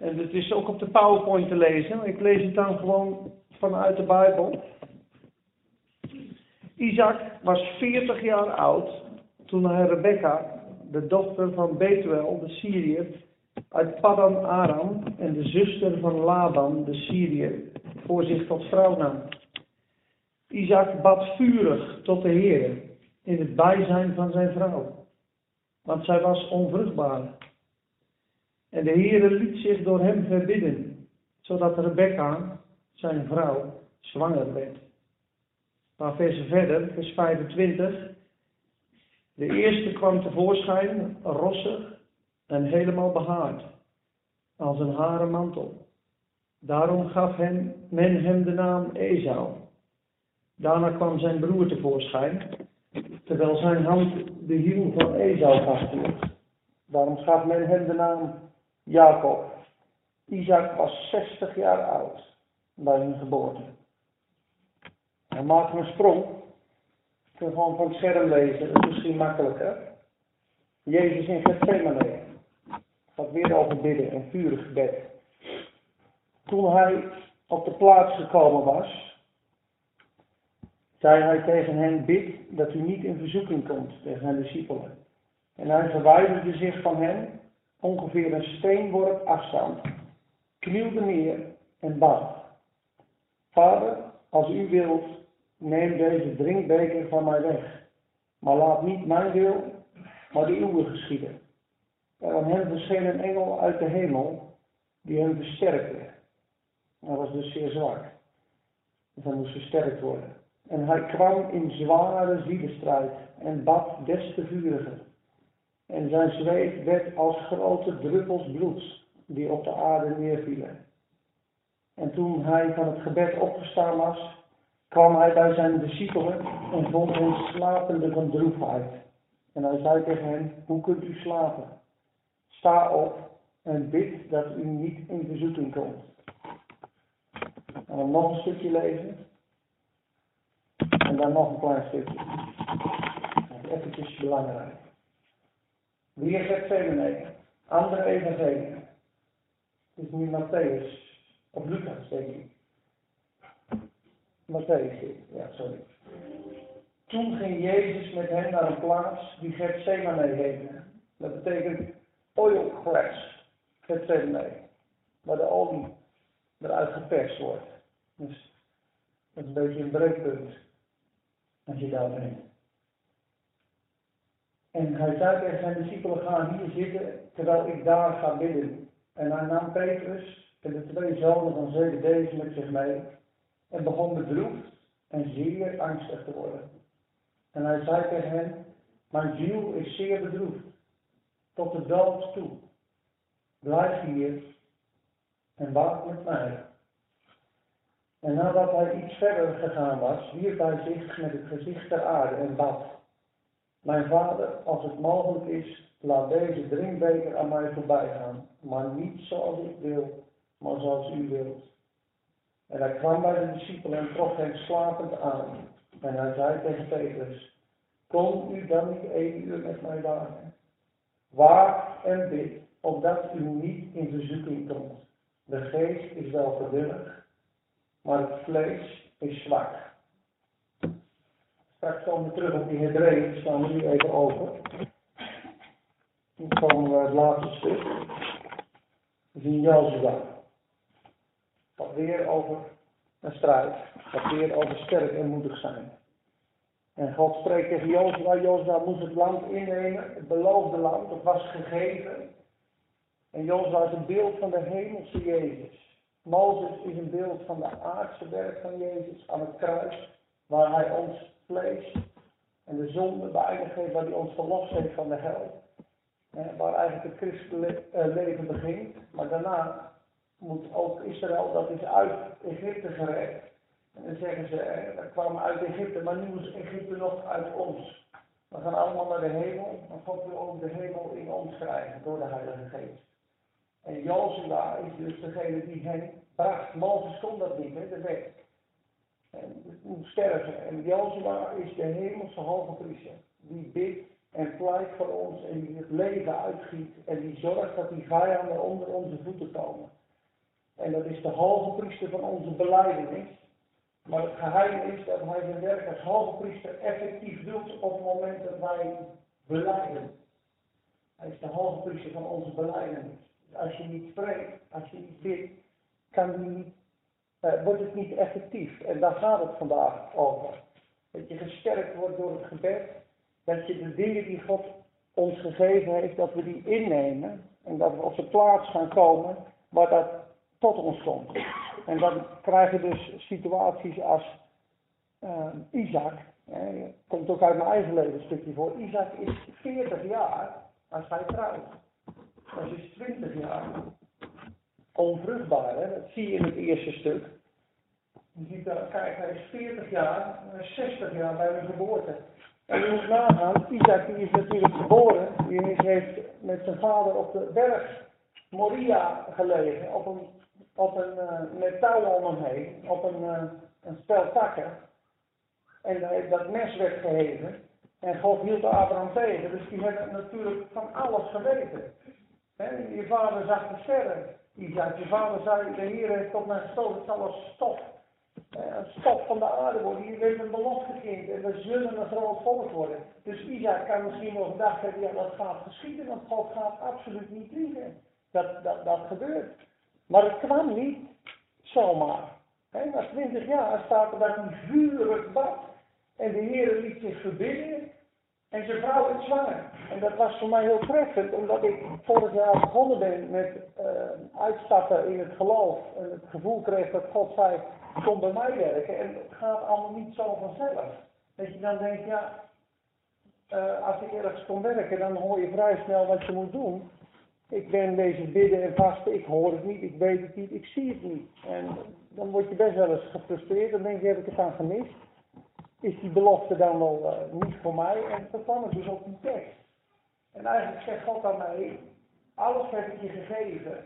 En het is ook op de PowerPoint te lezen. Ik lees het dan gewoon vanuit de Bijbel. Isaac was 40 jaar oud toen hij Rebecca, de dochter van Betuel, de Syriër, uit Paddan Aram en de zuster van Laban, de Syriër, voor zich tot vrouw nam. Isaac bad vurig tot de Heer in het bijzijn van zijn vrouw, want zij was onvruchtbaar. En de Heere liet zich door hem verbidden, zodat Rebecca, zijn vrouw, zwanger werd. Een paar verder, vers 25. De eerste kwam tevoorschijn, rossig en helemaal behaard, als een haren mantel. Daarom gaf men hem de naam Esau. Daarna kwam zijn broer tevoorschijn, terwijl zijn hand de hiel van Esau vasthield. Daarom gaf men hem de naam Jacob. Isaac was 60 jaar oud bij zijn geboorte. Hij maakt een sprong. Ik kan gewoon van het scherm lezen, is misschien makkelijker. Jezus in Gethsemane. Gaat weer over bidden, een vurig gebed. Toen hij op de plaats gekomen was, zei hij tegen hen, bid dat u niet in verzoeking komt, tegen zijn discipelen. En hij verwijderde zich van hen, ongeveer een steenworp afstand, knielde neer en bad. Vader, als u wilt, neem deze drinkbeker van mij weg. Maar laat niet mijn wil, maar de uwe geschieden. En aan hem verscheen een engel uit de hemel, die hem versterkte. Hij was dus zeer zwak. Dus hij moest versterkt worden. En hij kwam in zware zielenstrijd en bad des te vuriger. En zijn zweet werd als grote druppels bloeds die op de aarde neervielen. En toen hij van het gebed opgestaan was, kwam hij bij zijn discipelen en vond hen slapende van droefheid. En hij zei tegen hen, hoe kunt u slapen? Sta op en bid dat u niet in verzoeking komt. En dan nog een stukje lezen. En dan nog een klein stukje. Even belangrijk. Weer Gethsemane. Andere evangelie. Het is nu Matthäus. Of Lucas, denk ik. Matthäus, ja, sorry. Toen ging Jezus met hen naar een plaats die Gethsemane heette. Dat betekent oilpress. Gethsemane. Waar de olie eruit geperst wordt. Dus dat is een beetje een breekpunt. Als je daar bent. En hij zei tegen zijn discipelen, ga hier zitten terwijl ik daar ga bidden. En hij nam Petrus en de twee zonen van Zebedeus met zich mee en begon bedroefd en zeer angstig te worden. En hij zei tegen hen, mijn ziel is zeer bedroefd, tot de dood toe. Blijf hier en wacht met mij. En nadat hij iets verder gegaan was, wierp hij zich met het gezicht ter aarde en bad. Mijn vader, als het mogelijk is, laat deze drinkbeker aan mij voorbij gaan, maar niet zoals ik wil, maar zoals u wilt. En hij kwam bij de discipelen en trof hen slapend aan. En hij zei tegen Petrus, kom u dan niet één uur met mij waken? Waak en bid, opdat u niet in verzoeking komt. De geest is wel gewillig, maar het vlees is zwak. Straks komen we terug op die Hebreeën, staan we nu even over. Dan komen we het laatste stuk. We zien Jozua. Wat weer over een strijd. Wat weer over sterk en moedig zijn. En God spreekt tegen Jozua. Jozua moest het land innemen. Het beloofde land. Het was gegeven. En Jozua is een beeld van de hemelse Jezus. Mozes is een beeld van de aardse werk van Jezus aan het kruis. Waar hij ons vlees en de zonde beëindigd waar hij ons verlost heeft van de hel. waar eigenlijk het christelijke eh, leven begint. Maar daarna moet ook Israël, dat is uit Egypte gered. En dan zeggen ze, we kwamen uit Egypte, maar nu is Egypte nog uit ons. We gaan allemaal naar de hemel, maar God wil ook de hemel in ons krijgen door de Heilige Geest. En Jozua is dus degene die hen bracht. Mozes kon dat niet, hè, de wet. En sterven. En Jozua is de hemelse hoge priester. Die bidt en pleit voor ons en die het leven uitgiet en die zorgt dat die vijanden onder onze voeten komen. En dat is de hoge priester van onze beleidenis. Maar het geheim is dat hij zijn werk als hoge priester effectief doet op het moment dat wij beleiden. Hij is de hoge priester van onze beleidenis. Als je niet spreekt, als je niet bidt, kan die, uh, wordt het niet effectief. En daar gaat het vandaag over. Dat je gesterkt wordt door het gebed. Dat je de dingen die God ons gegeven heeft, dat we die innemen. En dat we op de plaats gaan komen waar dat tot ons komt. En dan krijg je dus situaties als uh, Isaac. Hè, komt ook uit mijn eigen leven een stukje voor. Isaac is 40 jaar als hij trouwt. Dat is 20 jaar. Onvruchtbaar, hè? dat zie je in het eerste stuk. Je ziet dat, kijk, hij is 40 jaar, 60 jaar bij de geboorte. En je moet nagaan, Isaac die is natuurlijk geboren, die heeft met zijn vader op de berg Moria gelegen, op een, op een uh, met touw om hem heen, op een, uh, een spel takken. En dat mes werd geheven. En God hield Abraham tegen, dus die had natuurlijk van alles geweten. Je vader zag de sterren. Isaac, je vader zei, de Heer heeft tot mij gestoten, het zal als stof, een stof van de aarde worden. Je weet een belofte kind en we zullen een groot volk worden. Dus Isaac kan misschien nog gedacht hebben, ja dat gaat geschieden, want God gaat absoluut niet liegen. Dat, dat, dat gebeurt. Maar het kwam niet zomaar. Na twintig jaar staat er dat hij vurig bad. En de Heer liet zich verbidden. En zijn vrouw werd zwanger. En dat was voor mij heel treffend, omdat ik vorig jaar begonnen ben met uh, uitstappen in het geloof. En het gevoel kreeg dat God zei, kom bij mij werken. En het gaat allemaal niet zo vanzelf. Dat je dan denkt, ja, uh, als ik ergens kom werken, dan hoor je vrij snel wat je moet doen. Ik ben bezig bidden en vasten, ik hoor het niet, ik weet het niet, ik zie het niet. En dan word je best wel eens gefrustreerd, dan denk je, heb ik het aan gemist? Is die belofte dan wel uh, niet voor mij? En dat ik dus op die tekst. En eigenlijk zegt God aan mij, alles heb ik je gegeven.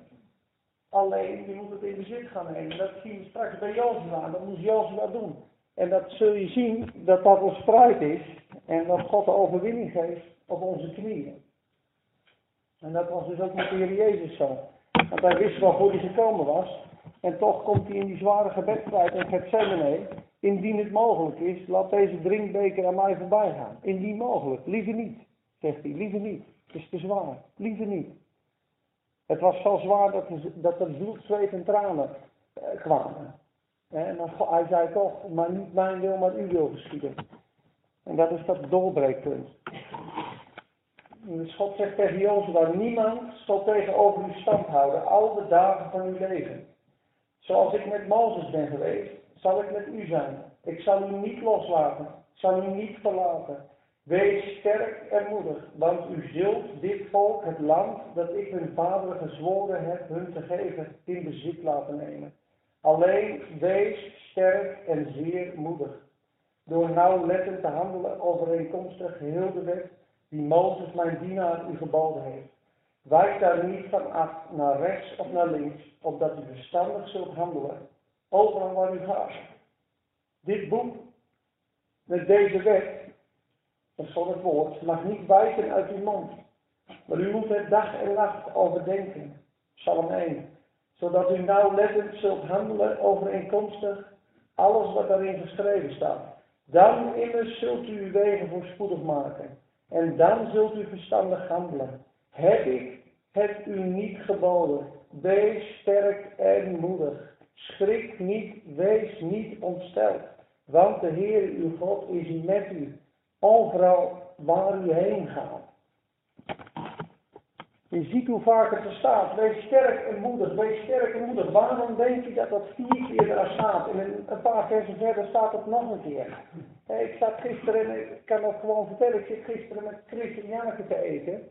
Alleen, je moet het in bezit gaan nemen. Dat zien we straks bij Jozua. Dat moet Jozua doen. En dat zul je zien, dat dat een strijd is. En dat God de overwinning geeft op onze knieën. En dat was dus ook met de Heer Jezus zo. Want hij wist waarvoor hij gekomen was. En toch komt hij in die zware gebedstrijd in Gethsemane. Indien het mogelijk is, laat deze drinkbeker aan mij voorbij gaan. Indien mogelijk, liever niet, zegt hij, liever niet. Het is te zwaar, liever niet. Het was zo zwaar dat dat er bloed, zweet en tranen eh, kwamen. En dan, hij zei toch, maar niet mijn wil, maar uw wil geschieden. En dat is dat doorbreekpunt. Dus God zegt tegen Jozua, niemand zal tegenover u stand houden, al de dagen van uw leven. Zoals ik met Mozes ben geweest, zal ik met u zijn. Ik zal u niet loslaten, zal u niet verlaten. Wees sterk en moedig, want u zult dit volk, het land dat ik hun vader gezworen heb hun te geven, in bezit laten nemen. Alleen wees sterk en zeer moedig. Door nauwlettend te handelen overeenkomstig heel de wet die Mozes mijn dienaar u geboden heeft. Wijk daar niet van af naar rechts of naar links, opdat u verstandig zult handelen, overal waar u gaat. Dit boek, met deze wet, dat is van het woord, mag niet wijken uit uw mond. Maar u moet het dag en nacht overdenken. Psalm 1. Zodat u nauwlettend zult handelen overeenkomstig alles wat daarin geschreven staat. Dan immers zult u uw wegen voorspoedig maken. En dan zult u verstandig handelen. Heb ik het u niet geboden? Wees sterk en moedig. Schrik niet, wees niet ontsteld. Want de Heer uw God is met u. Overal waar u heen gaat. Je ziet hoe vaak het er staat. Wees sterk en moedig. Wees sterk en moedig. Waarom denk je dat dat vier keer daar staat? En een paar versen verder staat het nog een keer. Ik zat gisteren, en ik kan dat gewoon vertellen, ik zit gisteren met Chris en te eten.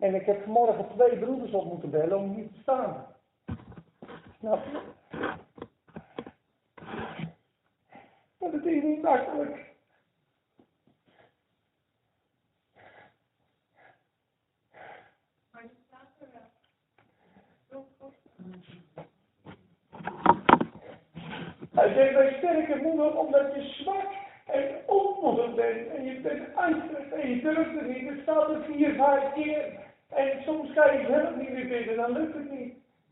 En ik heb vanmorgen twee broeders op moeten bellen om niet te staan. Snap? Maar dat is niet makkelijk. Hij zegt, wij sterke moeder, omdat je zwak en onmoedig bent en je bent angstig en je durft het niet. Het staat er vier, vijf keer. En soms kan je zelf niet meer bidden, dan lukt het niet.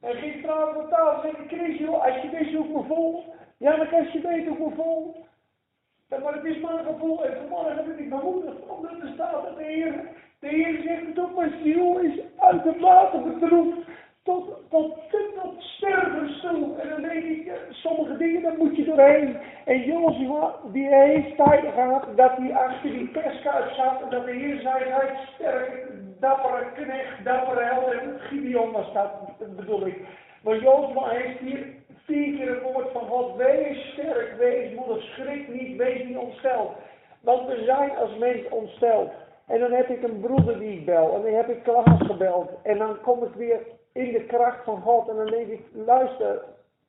En gisteravond op tafel zei ik, Chris, joh, als je wist hoe ik ja, dan kan je weten hoe ik me voel. Maar het is een gevoel. En vanmorgen ben ik bemoedigd omdat er staat dat de Heer, de Heer zegt ook, mijn ziel is uitermate bedroefd tot, tot, tot sterven toe. En dan denk ik, sommige dingen, daar moet je doorheen. En Jozua, die heeft tijd gehad dat hij achter die perskuip zat. En dat de Heer zei, hij sterke, dappere knecht, dappere held. En Gideon was dat, bedoel ik. Maar Jozua heeft hier vier keer het woord van God. Wees sterk, wees moedig, schrik niet, wees niet ontsteld. Want we zijn als mens ontsteld. En dan heb ik een broeder die ik bel. En dan heb ik Klaas gebeld. En dan kom ik weer in de kracht van God. En dan denk ik, luister,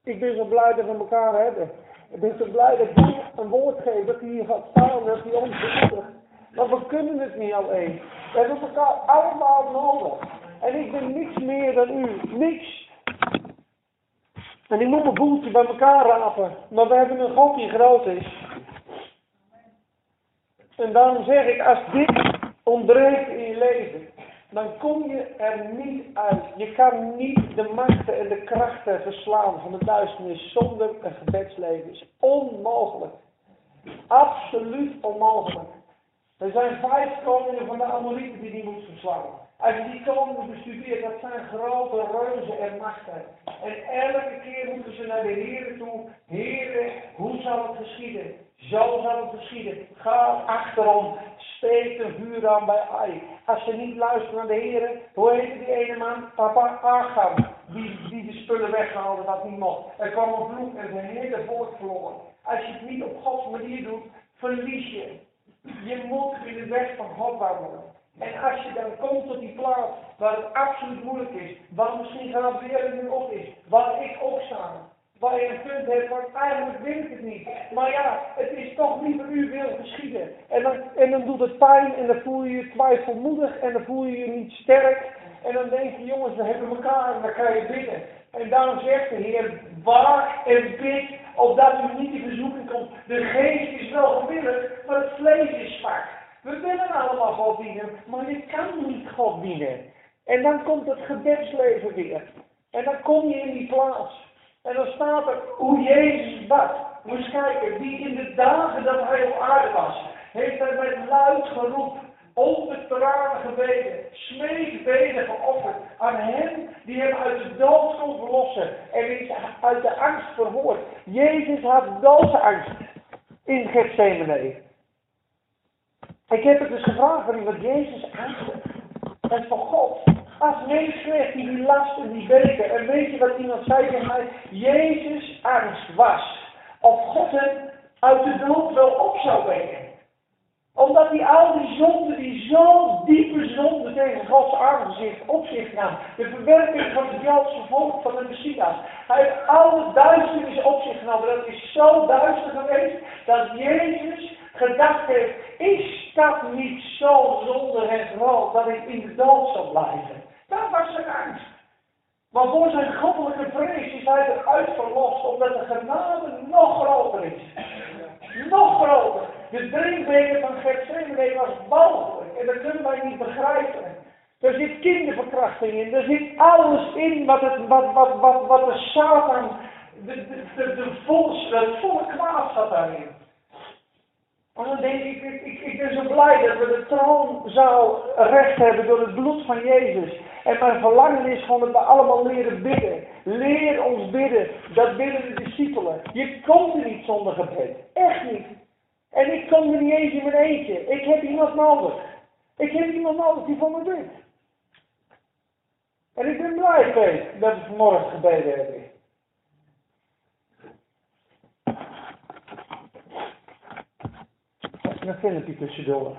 ik ben zo blij dat we elkaar hebben. Ik ben zo blij dat je een woord geeft, dat hij gaat staan, dat hij ons bemoedigt. Maar we kunnen het niet alleen. We hebben elkaar allemaal nodig. En ik ben niks meer dan u. Niks. En ik moet mijn boeltje bij elkaar rapen. Maar we hebben een God die groot is. En daarom zeg ik, als dit ontbreekt in je leven, dan kom je er niet uit. Je kan niet de machten en de krachten verslaan van de duisternis zonder een gebedsleven. is onmogelijk. Absoluut onmogelijk. Er zijn vijf koningen van de Amorieten die die moet verslaan. Als je die koningen bestudeert, dat zijn grote reuzen en machten. En elke keer moeten ze naar de Heer toe. Heren, hoe zal het geschieden? Zo zal het geschieden. Ga achterom. Steek de vuur aan bij Ai. Als ze niet luisteren naar de Heer, hoe heet die ene man? Papa Agam. Die, die de spullen weghaalde dat niet mocht. Er kwam een vloek en zijn hele volk verloren. Als je het niet op Gods manier doet, verlies je. Je moet in de weg van God wandelen. En als je dan komt tot die plaats waar het absoluut moeilijk is, waar misschien Gabriel nu op is, waar ik ook sta, waar je een punt hebt, want eigenlijk wil ik het niet. Maar ja, het is toch liever u wil geschieden. En dan, en dan doet het pijn en dan voel je je twijfelmoedig en dan voel je je niet sterk. En dan denk je, jongens, we hebben elkaar en dan kan je bidden. En daarom zegt de Heer, waak en bid, opdat u niet in verzoeking komt. De geest is wel gewillig, maar het vlees is zwak. We willen allemaal God dienen, maar je kan niet God dienen. En dan komt het gebedsleven weer. En dan kom je in die plaats. En dan staat er hoe Jezus bad. Moet kijken, die in de dagen dat hij op aarde was, heeft hij met luid geroep, onder tranen gebeden, smeekbeden geofferd aan hem die hem uit de dood kon verlossen en is uit de angst verhoord. Jezus had doodsangst in Gethsemane. Ik heb het dus gevraagd van wat Jezus angst en voor God. Als mens kreeg die last en die beker. En weet je wat iemand zei tegen mij? Jezus angst was. Of God hem uit de dood wel op zou wekken. Omdat die zonden, die zo diepe zonden tegen Gods aangezicht op zich nam. De verwerking van het Joodse volk van de Messias. Hij heeft alle duisternis op zich genomen. Dat is zo duister geweest dat Jezus gedacht heeft, is dat niet zo zonder het groot dat ik in de dood zal blijven? Dat was zijn angst. Maar voor zijn goddelijke vrees is hij eruit verlost, omdat de genade nog groter is. Nog groter. De drinkbeker van Gethsemane was walgelijk en dat kunnen wij niet begrijpen. Er zit kinderverkrachting in, er zit alles in wat, het, wat, wat, wat, de Satan, de, de, het volle kwaad zat daarin. En dan denk ik, ik, ben zo blij dat we de troonzaal recht hebben door het bloed van Jezus. En mijn verlangen is gewoon dat we allemaal leren bidden. Leer ons bidden. Dat bidden de discipelen. Je komt er niet zonder gebed. Echt niet. En ik kom er niet eens in mijn eentje. Ik heb iemand nodig. Ik heb iemand nodig die voor me bidt. En ik ben blij geweest dat we vanmorgen gebeden hebben. een filmpje tussendoor.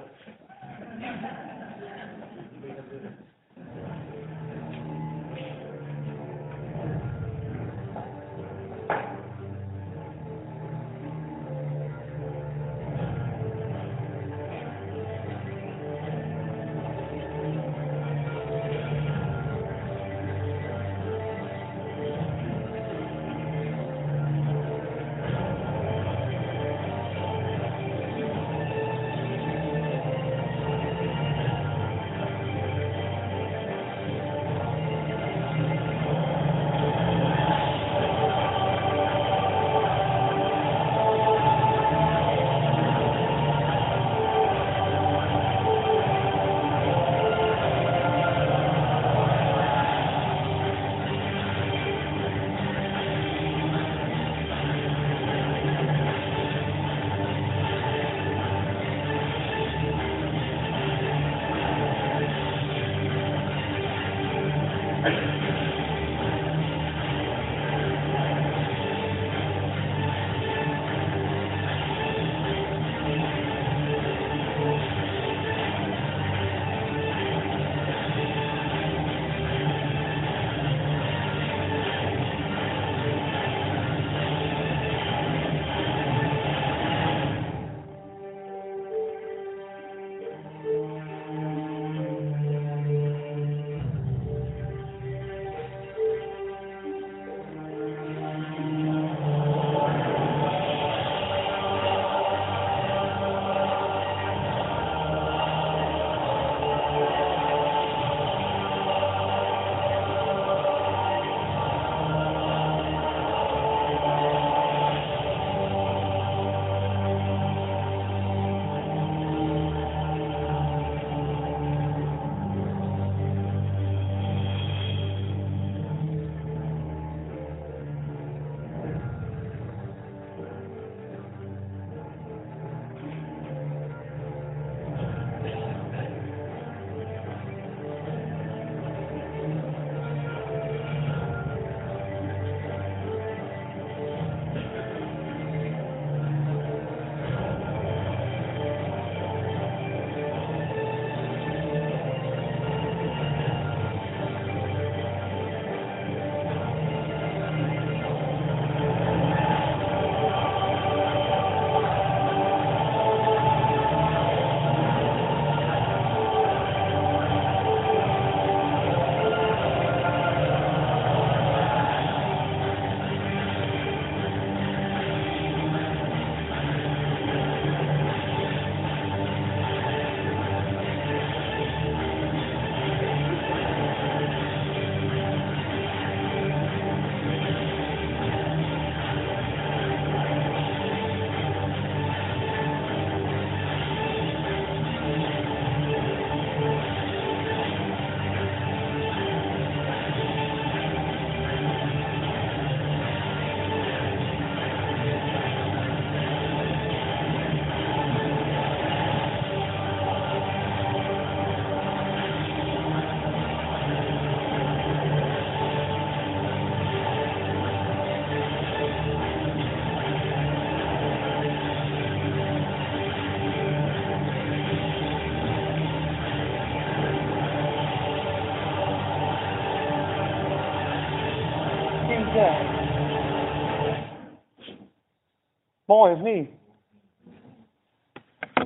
Mooi of niet?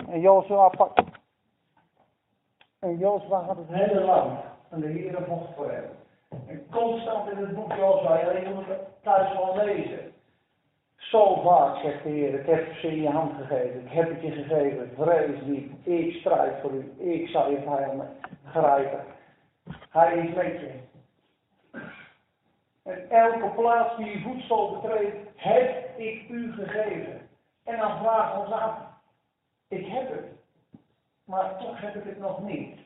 En Jozua pakt. En Jozua had het hele land. En de Heer vocht voor hem. En constant in het boek Jozua, ja, je moet het thuis wel lezen. Zo vaak zegt de Heer, ik heb ze in je hand gegeven, ik heb het je gegeven, vrees niet, ik strijd voor u, ik zal je vijanden grijpen. Hij is met je. En elke plaats die je voedsel betreedt, heb ik u gegeven. En dan we ons af, ik heb het, maar toch heb ik het nog niet.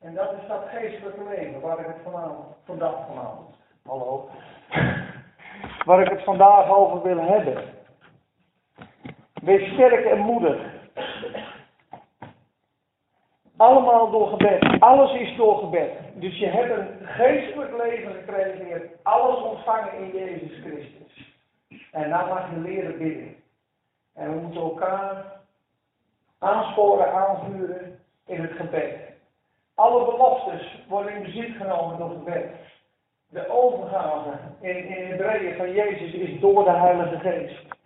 En dat is dat geestelijke leven waar ik het vanavond, vandaag vanavond, hallo, waar ik het vandaag over wil hebben. Wees sterk en moedig. Allemaal door gebed. Alles is door gebed. Dus je hebt een geestelijk leven gekregen. Je hebt alles ontvangen in Jezus Christus. En dan mag je leren bidden. En we moeten elkaar aansporen, aanvuren in het gebed. Alle beloftes worden in bezit genomen door gebed. De overgave in, in Hebreeën van Jezus is door de Heilige Geest.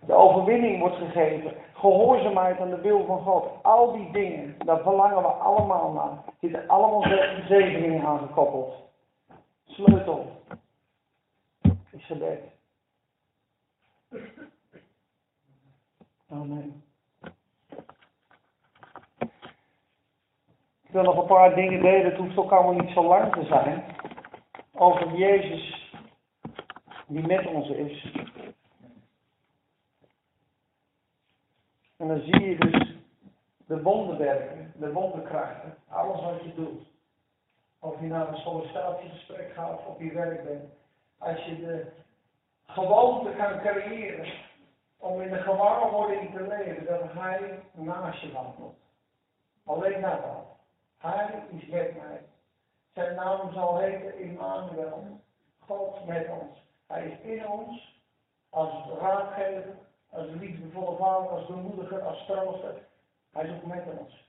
De overwinning wordt gegeven. Gehoorzaamheid aan de wil van God. Al die dingen, daar verlangen we allemaal naar. Die zitten allemaal zegeningen aangekoppeld. Sleutel is gebed. Ik wil nog een paar dingen delen, het hoeft ook allemaal niet zo lang te zijn. Over Jezus die met ons is. En dan zie je dus de wonderwerken, de wonderkrachten, alles wat je doet. Of je naar een sollicitatiegesprek gaat of op je werk bent. Als je de gewoonte kan creëren om in de gewaarwording te leven dat hij naast je wandelt. Alleen dat. Hij is met mij. Zijn naam zal heten Immanuel. God met ons. Hij is in ons als raadgever, als liefdevolle vader, als bemoediger, als trooster. Hij is ook met ons.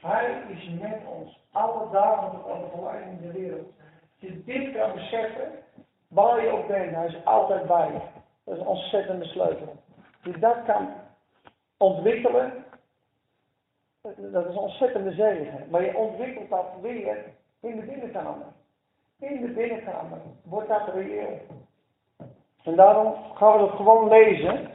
Hij is met ons. Alle dagen aan de in de wereld. Als je dit kan beseffen, waar je ook bent, hij is altijd bij. Dat is een ontzettende sleutel. Je dat kan ontwikkelen, dat is een ontzettende zegen. Maar je ontwikkelt dat weer in de binnenkamer. In de binnenkamer wordt dat reëel. En daarom gaan we dat gewoon lezen.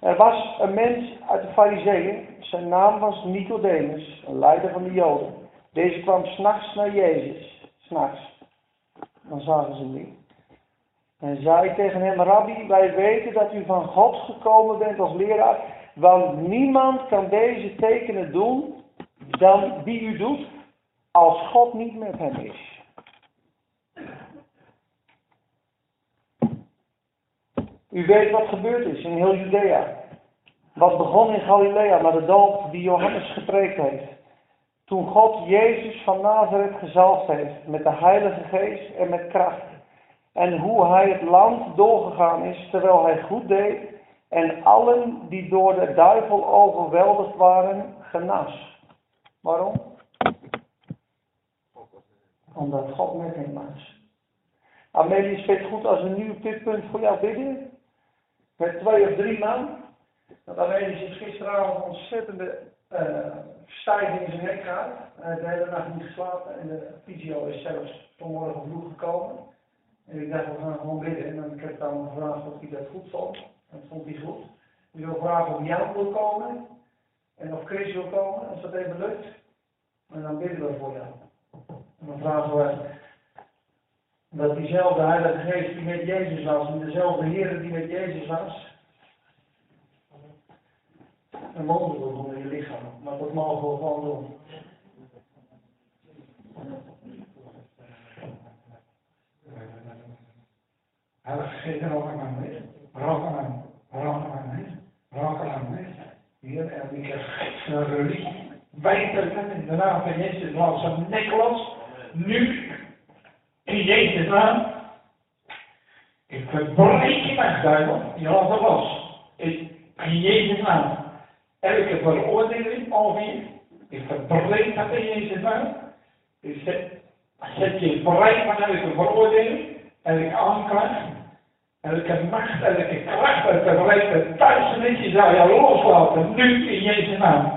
Er was een mens uit de Fariseeën. Zijn naam was Nicodemus, een leider van de Joden. Deze kwam s'nachts naar Jezus. S'nachts. Dan zagen ze hem niet. En zei tegen hem, Rabbi, wij weten dat u van God gekomen bent als leraar. Want niemand kan deze tekenen doen dan die u doet, als God niet met hem is. U weet wat gebeurd is in heel Judea. Wat begon in Galilea met de doop die Johannes gepreekt heeft. Toen God Jezus van Nazareth gezalfd heeft met de Heilige Geest en met kracht. En hoe hij het land doorgegaan is terwijl hij goed deed en allen die door de duivel overweldigd waren, genas. Waarom? Omdat God met hem was. Amelie speelt goed als een nieuw dit punt voor jou bidden. Met twee of drie man. Want Amelie is gisteravond ontzettende uh, stijging in zijn nek. Hij heeft de hele nacht niet geslapen en de fysio is zelfs vanmorgen vroeg gekomen. En ik dacht, we gaan gewoon bidden. En dan kreeg ik dan gevraagd of hij dat goed vond. Dat vond hij goed. Ik wil vragen of Jan wil komen. En of Chris wil komen, als dat even lukt. En dan bidden we voor jou. En dan vragen we dat diezelfde Heilige Geest die met Jezus was, en dezelfde Heer die met Jezus was, een wonder wil doen in je lichaam. Maar dat mogen we gewoon doen. Heilige Geest, rook aan mij, rook aan, rook mij, rook aan mij. Hier en ik heb religie. Wijten in de naam van Jezus, een nek los. Nu, in Jezus' naam. Ik verbreek je weg, duivel. Je laat het los. In Jezus' naam. Elke veroordeling over je. Ik verbreek dat in Jezus' naam. Ik zet, zet je vrij van elke veroordeling. Elke aanklacht. Elke macht, elke kracht, elke verleidde duisternis zou je loslaten. Nu in Jezus naam.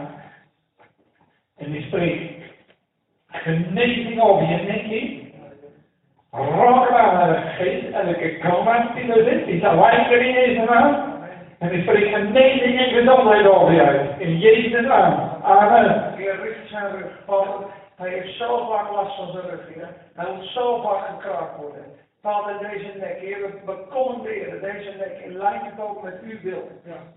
En ik spreek genezing over je nekje. Raak aan de geest, elke kracht die er zit, die zal wijken in Jezus naam. En ik spreek genezing en gezondheid over je uit. In Jezus naam. Amen. Heer, richt zijn rug. Hij heeft zo vaak last van zijn rug, Heer. Hij moet zo vaak gekraakt worden. Vader, deze nek, Heer, we commanderen deze nek in lijn komen met uw wil.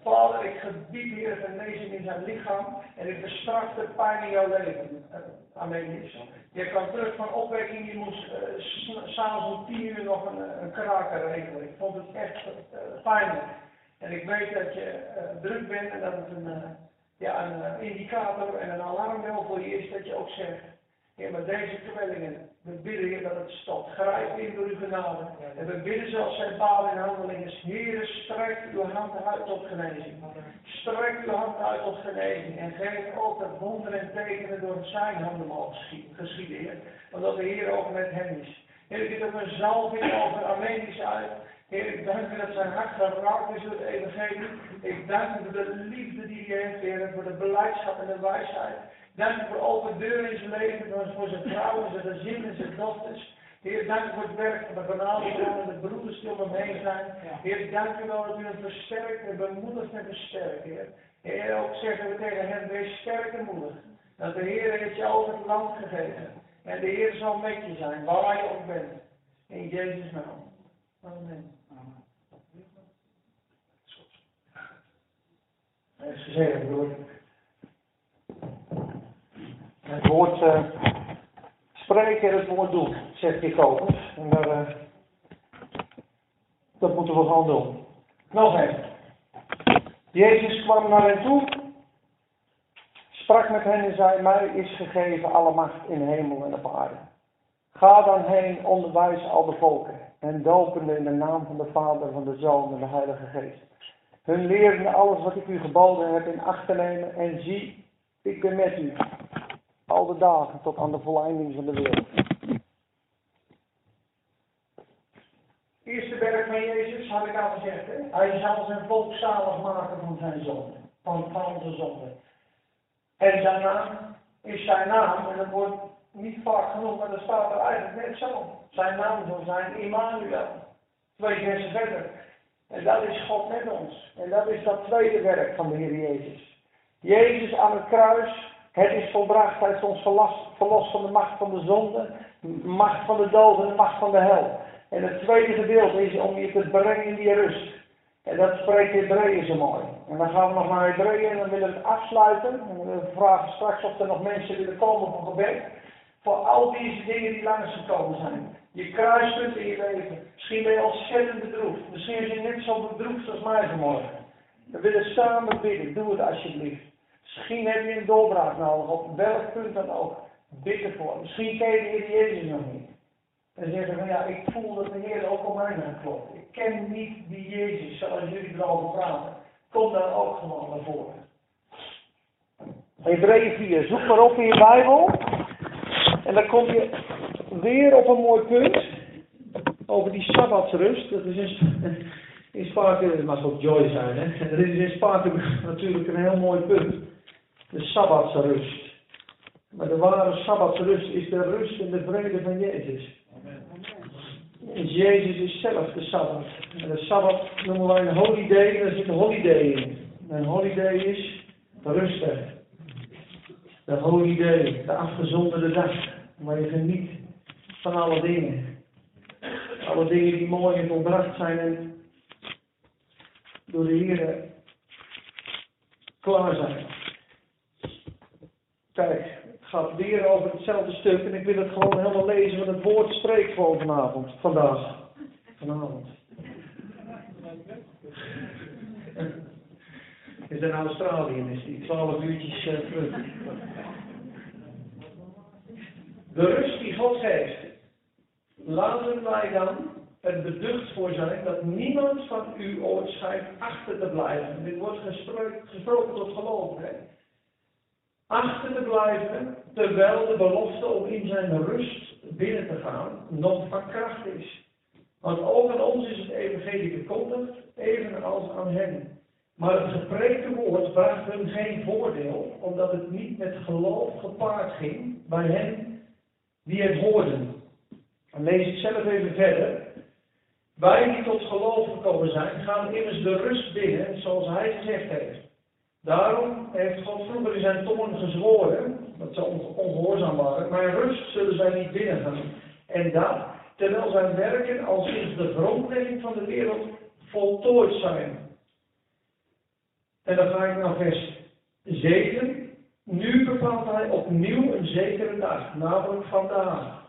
Vader, ik gebied, Heer, genezing in zijn lichaam. En ik bestraf de pijn in jouw leven. Uh, Amen, Jezus. Je kan terug van opwekking, je moest uh, s'avonds om tien uur nog een, een kraker regelen. Ik vond het echt uh, pijnlijk. En ik weet dat je druk bent en dat het een ja, een indicator en een alarmbel voor je is dat je ook zegt, Heer, met deze kwellingen, we bidden je dat het stopt. Grijp in door uw genade. En we bidden zoals zijn paal in handelingen. Heer, strek uw hand uit tot genezing. Strek uw hand uit tot genezing. En geef ook dat wonderen en tekenen door zijn handen mogen geschieden, Heer. Omdat de Heer ook met hem is. Heer, ik ook een zalving over Armenisch uit. Heer, ik dank u dat zijn hart geraakt is door het evangelie. Ik dank u voor de liefde die hij heeft, Heer, voor de beleidschap en de wijsheid. Dank u voor open deuren in zijn leven, voor zijn vrouwen, zijn gezin en zijn dochters. Heer, dank u voor het werk van de banalen en de broeders die om hem heen zijn. Heer, dank u wel dat u hem versterkt en bemoedigt en versterkt, Heer. Heer, ook zeggen we tegen hem, wees sterk en moedig. Dat de Heer heeft jou over het land gegeven. En de Heer zal met je zijn, waar je ook bent. In Jezus' naam. Amen. Hij is gezegend, broer. Het woord uh, spreken en het woord doen, zegt Jacobus. En daar, uh, dat moeten we gewoon doen. Nog even. Jezus kwam naar hen toe, sprak met hen en zei, mij is gegeven alle macht in hemel en op aarde. Ga dan heen, onderwijs al de volken en dopende in de naam van de Vader, van de Zoon en de Heilige Geest. Hun lerende alles wat ik u geboden heb in acht te nemen en zie, ik ben met u al de dagen tot aan de volleinding van de wereld. Eerste werk van Jezus, had ik al gezegd, hè? hij zal zijn volk zalig maken van zijn zonde, van, van onze zonde. En zijn naam is zijn naam, en dat wordt niet vaak genoeg, maar dat staat er eigenlijk net zo. Zijn naam zal zijn Immanuel. Twee versen verder. En dat is God met ons. En dat is dat tweede werk van de Heer Jezus. Jezus aan het kruis, het is volbracht, hij is ons verlost, van de macht van de zonde, macht van de dood en de macht van de hel. En het tweede gedeelte is om je te brengen in die rust. En dat spreekt Hebreeën zo mooi. En dan gaan we nog naar Hebreeën en dan willen we het afsluiten. En we vragen straks of er nog mensen willen komen voor gebed. Voor al deze dingen die langs gekomen zijn. Je kruispunt in je leven. Misschien ben je ontzettend bedroefd. Misschien ben je net zo bedroefd als mij vanmorgen. We willen samen bidden. Doe het alsjeblieft. Misschien heb je een doorbraak nodig, op welk punt dan ook. Bid ervoor. Misschien ken je de Jezus nog niet. En zeggen van ja, ik voel dat de Heer ook op mij klopt. Ik ken niet die Jezus zoals jullie erover praten. Kom dan ook gewoon naar voren. Hebreeën 4, zoek maar op in je Bijbel. En dan kom je weer op een mooi punt. Over die Sabbatsrust. Dat is in, in Sparta, het mag ook Joy zijn hè. Dat is in Sparta natuurlijk een heel mooi punt. De Sabbatsrust. Maar de ware Sabbatsrust is de rust en de vrede van Jezus. Dus Jezus is zelf de Sabbat. En de Sabbat noemen wij een holiday en daar zit een holiday in. Een holiday is rustig. De holiday, de afgezonderde dag. Waar je geniet van alle dingen. Alle dingen die mooi en volbracht zijn en door de Heer klaar zijn. Kijk, het gaat weer over hetzelfde stuk en ik wil het gewoon helemaal lezen, want het woord spreekt gewoon vanavond, vandaag. Vanavond. Is in Australië, is die 12 uurtjes uh, terug. De rust die God geeft, laten wij dan er beducht voor zijn dat niemand van u ooit schijnt achter te blijven. Dit wordt gesproken, gesproken tot geloof. Hè? Achter te blijven, terwijl de belofte om in zijn rust binnen te gaan nog van kracht is. Want ook aan ons is het evangelie verkondigd, evenals aan hen. Maar het gepreekte woord bracht hun geen voordeel, omdat het niet met geloof gepaard ging bij hen die het hoorden. Dan lees ik zelf even verder. Wij die tot geloof gekomen zijn, gaan immers de rust binnen, zoals hij gezegd heeft. Daarom heeft God vroeger in zijn tongen gezworen, dat ze ongehoorzaam waren, maar rust zullen zij niet binnengaan. En dat, terwijl zijn werken al sinds de grondlegging van de wereld voltooid zijn. En dan ga ik naar vers 7. Nu bepaalt hij opnieuw een zekere dag, namelijk vandaag.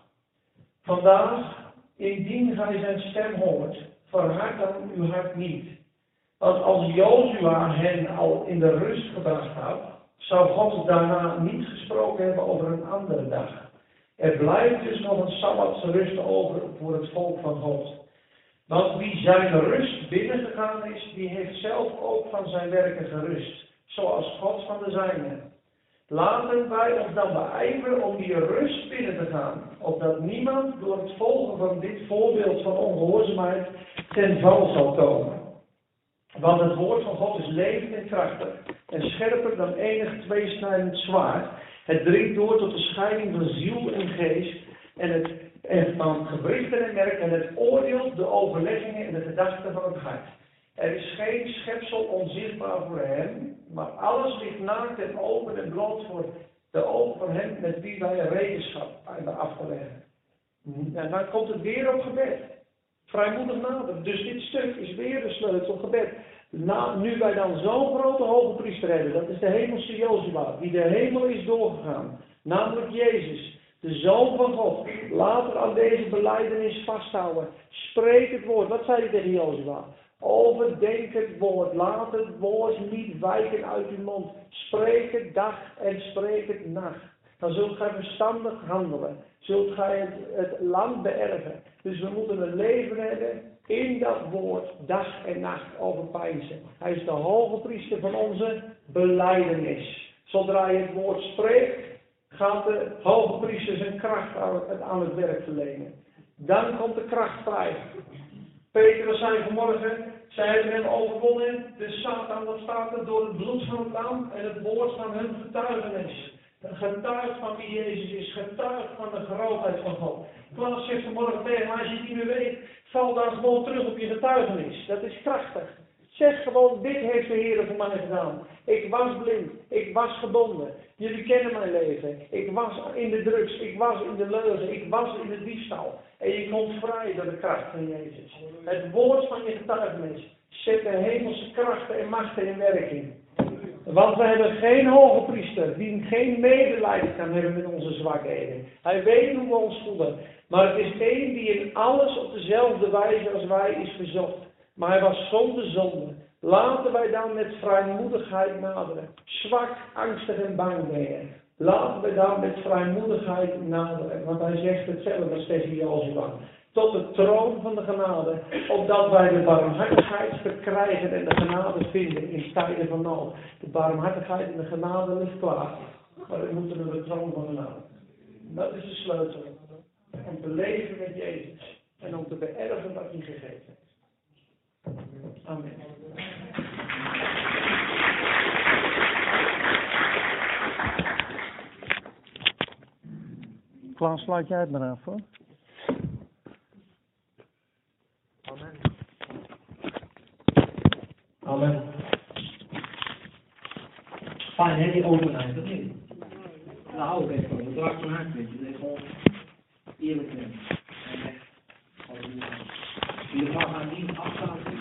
Vandaag, indien gij zijn stem hoort, verhard dan uw hart niet. Want als Jozua hen al in de rust gebracht had, zou God daarna niet gesproken hebben over een andere dag. Er blijft dus nog een sabbatsrust over voor het volk van God. Want wie zijn rust binnengegaan is, die heeft zelf ook van zijn werken gerust, zoals God van de zijne. Laten wij ons dan beijveren om die rust binnen te gaan, opdat niemand door het volgen van dit voorbeeld van ongehoorzaamheid ten val zal komen. Want het woord van God is levend en krachtig en scherper dan enig tweesnijdend zwaard. Het dringt door tot de scheiding van ziel en geest en, het, en van gewrichten en merk en het oordeelt de overleggingen en de gedachten van het hart. Er is geen schepsel onzichtbaar voor hem, maar alles ligt naakt en open en bloot voor de ogen van hem met wie wij rekenschap hebben af te leggen. En dan komt het weer op gebed. Vrijmoedig nader. Dus dit stuk is weer de sleutel gebed. Na, nu wij dan zo'n grote hoge priester hebben, dat is de hemelse Jozua, die de hemel is doorgegaan, namelijk Jezus, de Zoon van God, later aan deze beleidenis vasthouden. Spreek het woord. Wat zei hij tegen Jozua? Overdenk het woord. Laat het woord niet wijken uit uw mond. Spreek het dag en spreek het nacht. Dan zult gij verstandig handelen. Zult gij het, het land beërven. Dus we moeten een leven hebben in dat woord dag en nacht overpeinzen. Hij is de hoge priester van onze beleidenis. Zodra je het woord spreekt, gaat de hoge priester zijn kracht aan het werk verlenen. Dan komt de kracht vrij. Petrus zei vanmorgen, zij hebben hem overwonnen, de Satan, wat staat er, door het bloed van het lam en het woord van hun getuigenis. Getuigd van wie Jezus is, getuigd van de grootheid van God. Klaas zegt vanmorgen tegen als je het niet meer weet, val dan gewoon terug op je getuigenis. Dat is krachtig. Zeg gewoon, dit heeft de Heer voor mij gedaan. Ik was blind, ik was gebonden. Jullie kennen mijn leven. Ik was in de drugs, ik was in de leugen, ik was in de diefstal. En je komt vrij door de kracht van Jezus. Het woord van je getuigenis zet de hemelse krachten en machten in werking. Want we hebben geen hoge priester die geen medelijden kan hebben met onze zwakheden. Hij weet hoe we ons voelen. Maar het is één die in alles op dezelfde wijze als wij is verzocht. Maar hij was zonder zonde. Laten wij dan met vrijmoedigheid naderen. Zwak, angstig en bang ben Laten we dan met vrijmoedigheid naderen. Want hij zegt hetzelfde als tegen. Tot de troon van de genade. Opdat wij de barmhartigheid verkrijgen en de genade vinden in tijden van nood. De barmhartigheid en de genade ligt klaar. Maar we moeten naar de troon van de genade. Dat is de sleutel. Om te leven met Jezus. En om te beërven wat hij gegeven heeft. Amen. Klaas, sluit jij het maar af hoor. Amen. Amen. Fijn hè, die openheid, of niet? Daar hou ik echt van. Dat raakt mijn hart met je. Dat is gewoon eerlijk bent. En echt. Halleluja. Jullie gaan aan die afsluiten.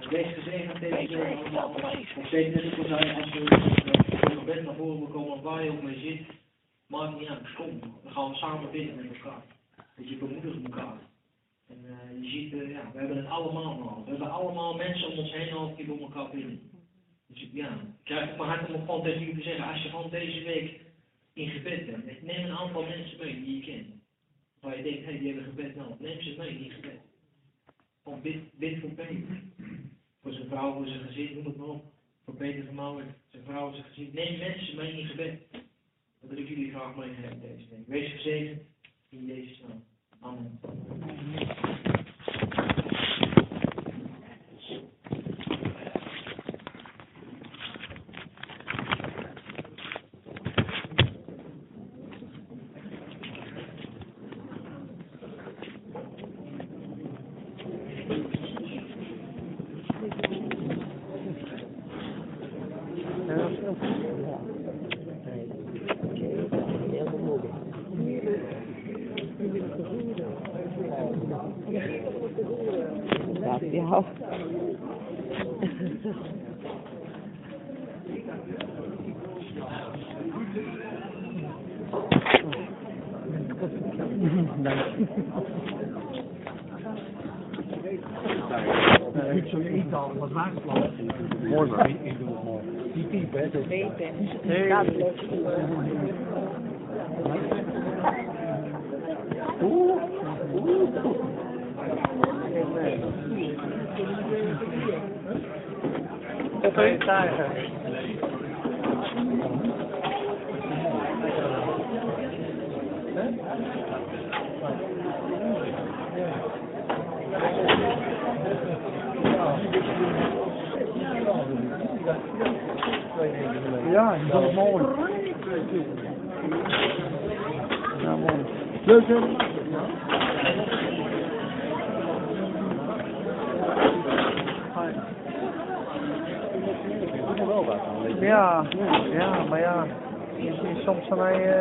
En Wees gezegend deze week allemaal. Nog steeds net als zei, als we nog best naar voren komen waar je ook mee zit. Maakt niet uit, kom. Dan gaan we samen bidden met elkaar. Dat je bemoedigt elkaar. En uh, je ziet, uh, ja, we hebben het allemaal nodig. We hebben allemaal mensen om ons heen nodig die door elkaar bidden. Dus ja, ik krijg op mijn hart om op gewoon te zeggen, als je gewoon deze week in gebed bent, neem een aantal mensen mee die je kent. Waar je denkt, hé, hey, die hebben gebed nodig. Neem ze mee in gebed. Gewoon bid, bid voor Peter. Voor zijn vrouw, voor zijn gezin, noem het maar op. Voor Peter van Mouwen, zijn vrouw, zijn gezin. Neem mensen mee in gebed. Dat wil ik jullie graag meegeven deze week. Wees gezegend in Jezus naam. Amen. Mooi man. Die piep, hè. dat- Weten. Dat blijft Twee tijger. Ja, dat is mooi. Ja, mooi. Leuk, hè? Ja, ja, maar ja, soms van hij... eh,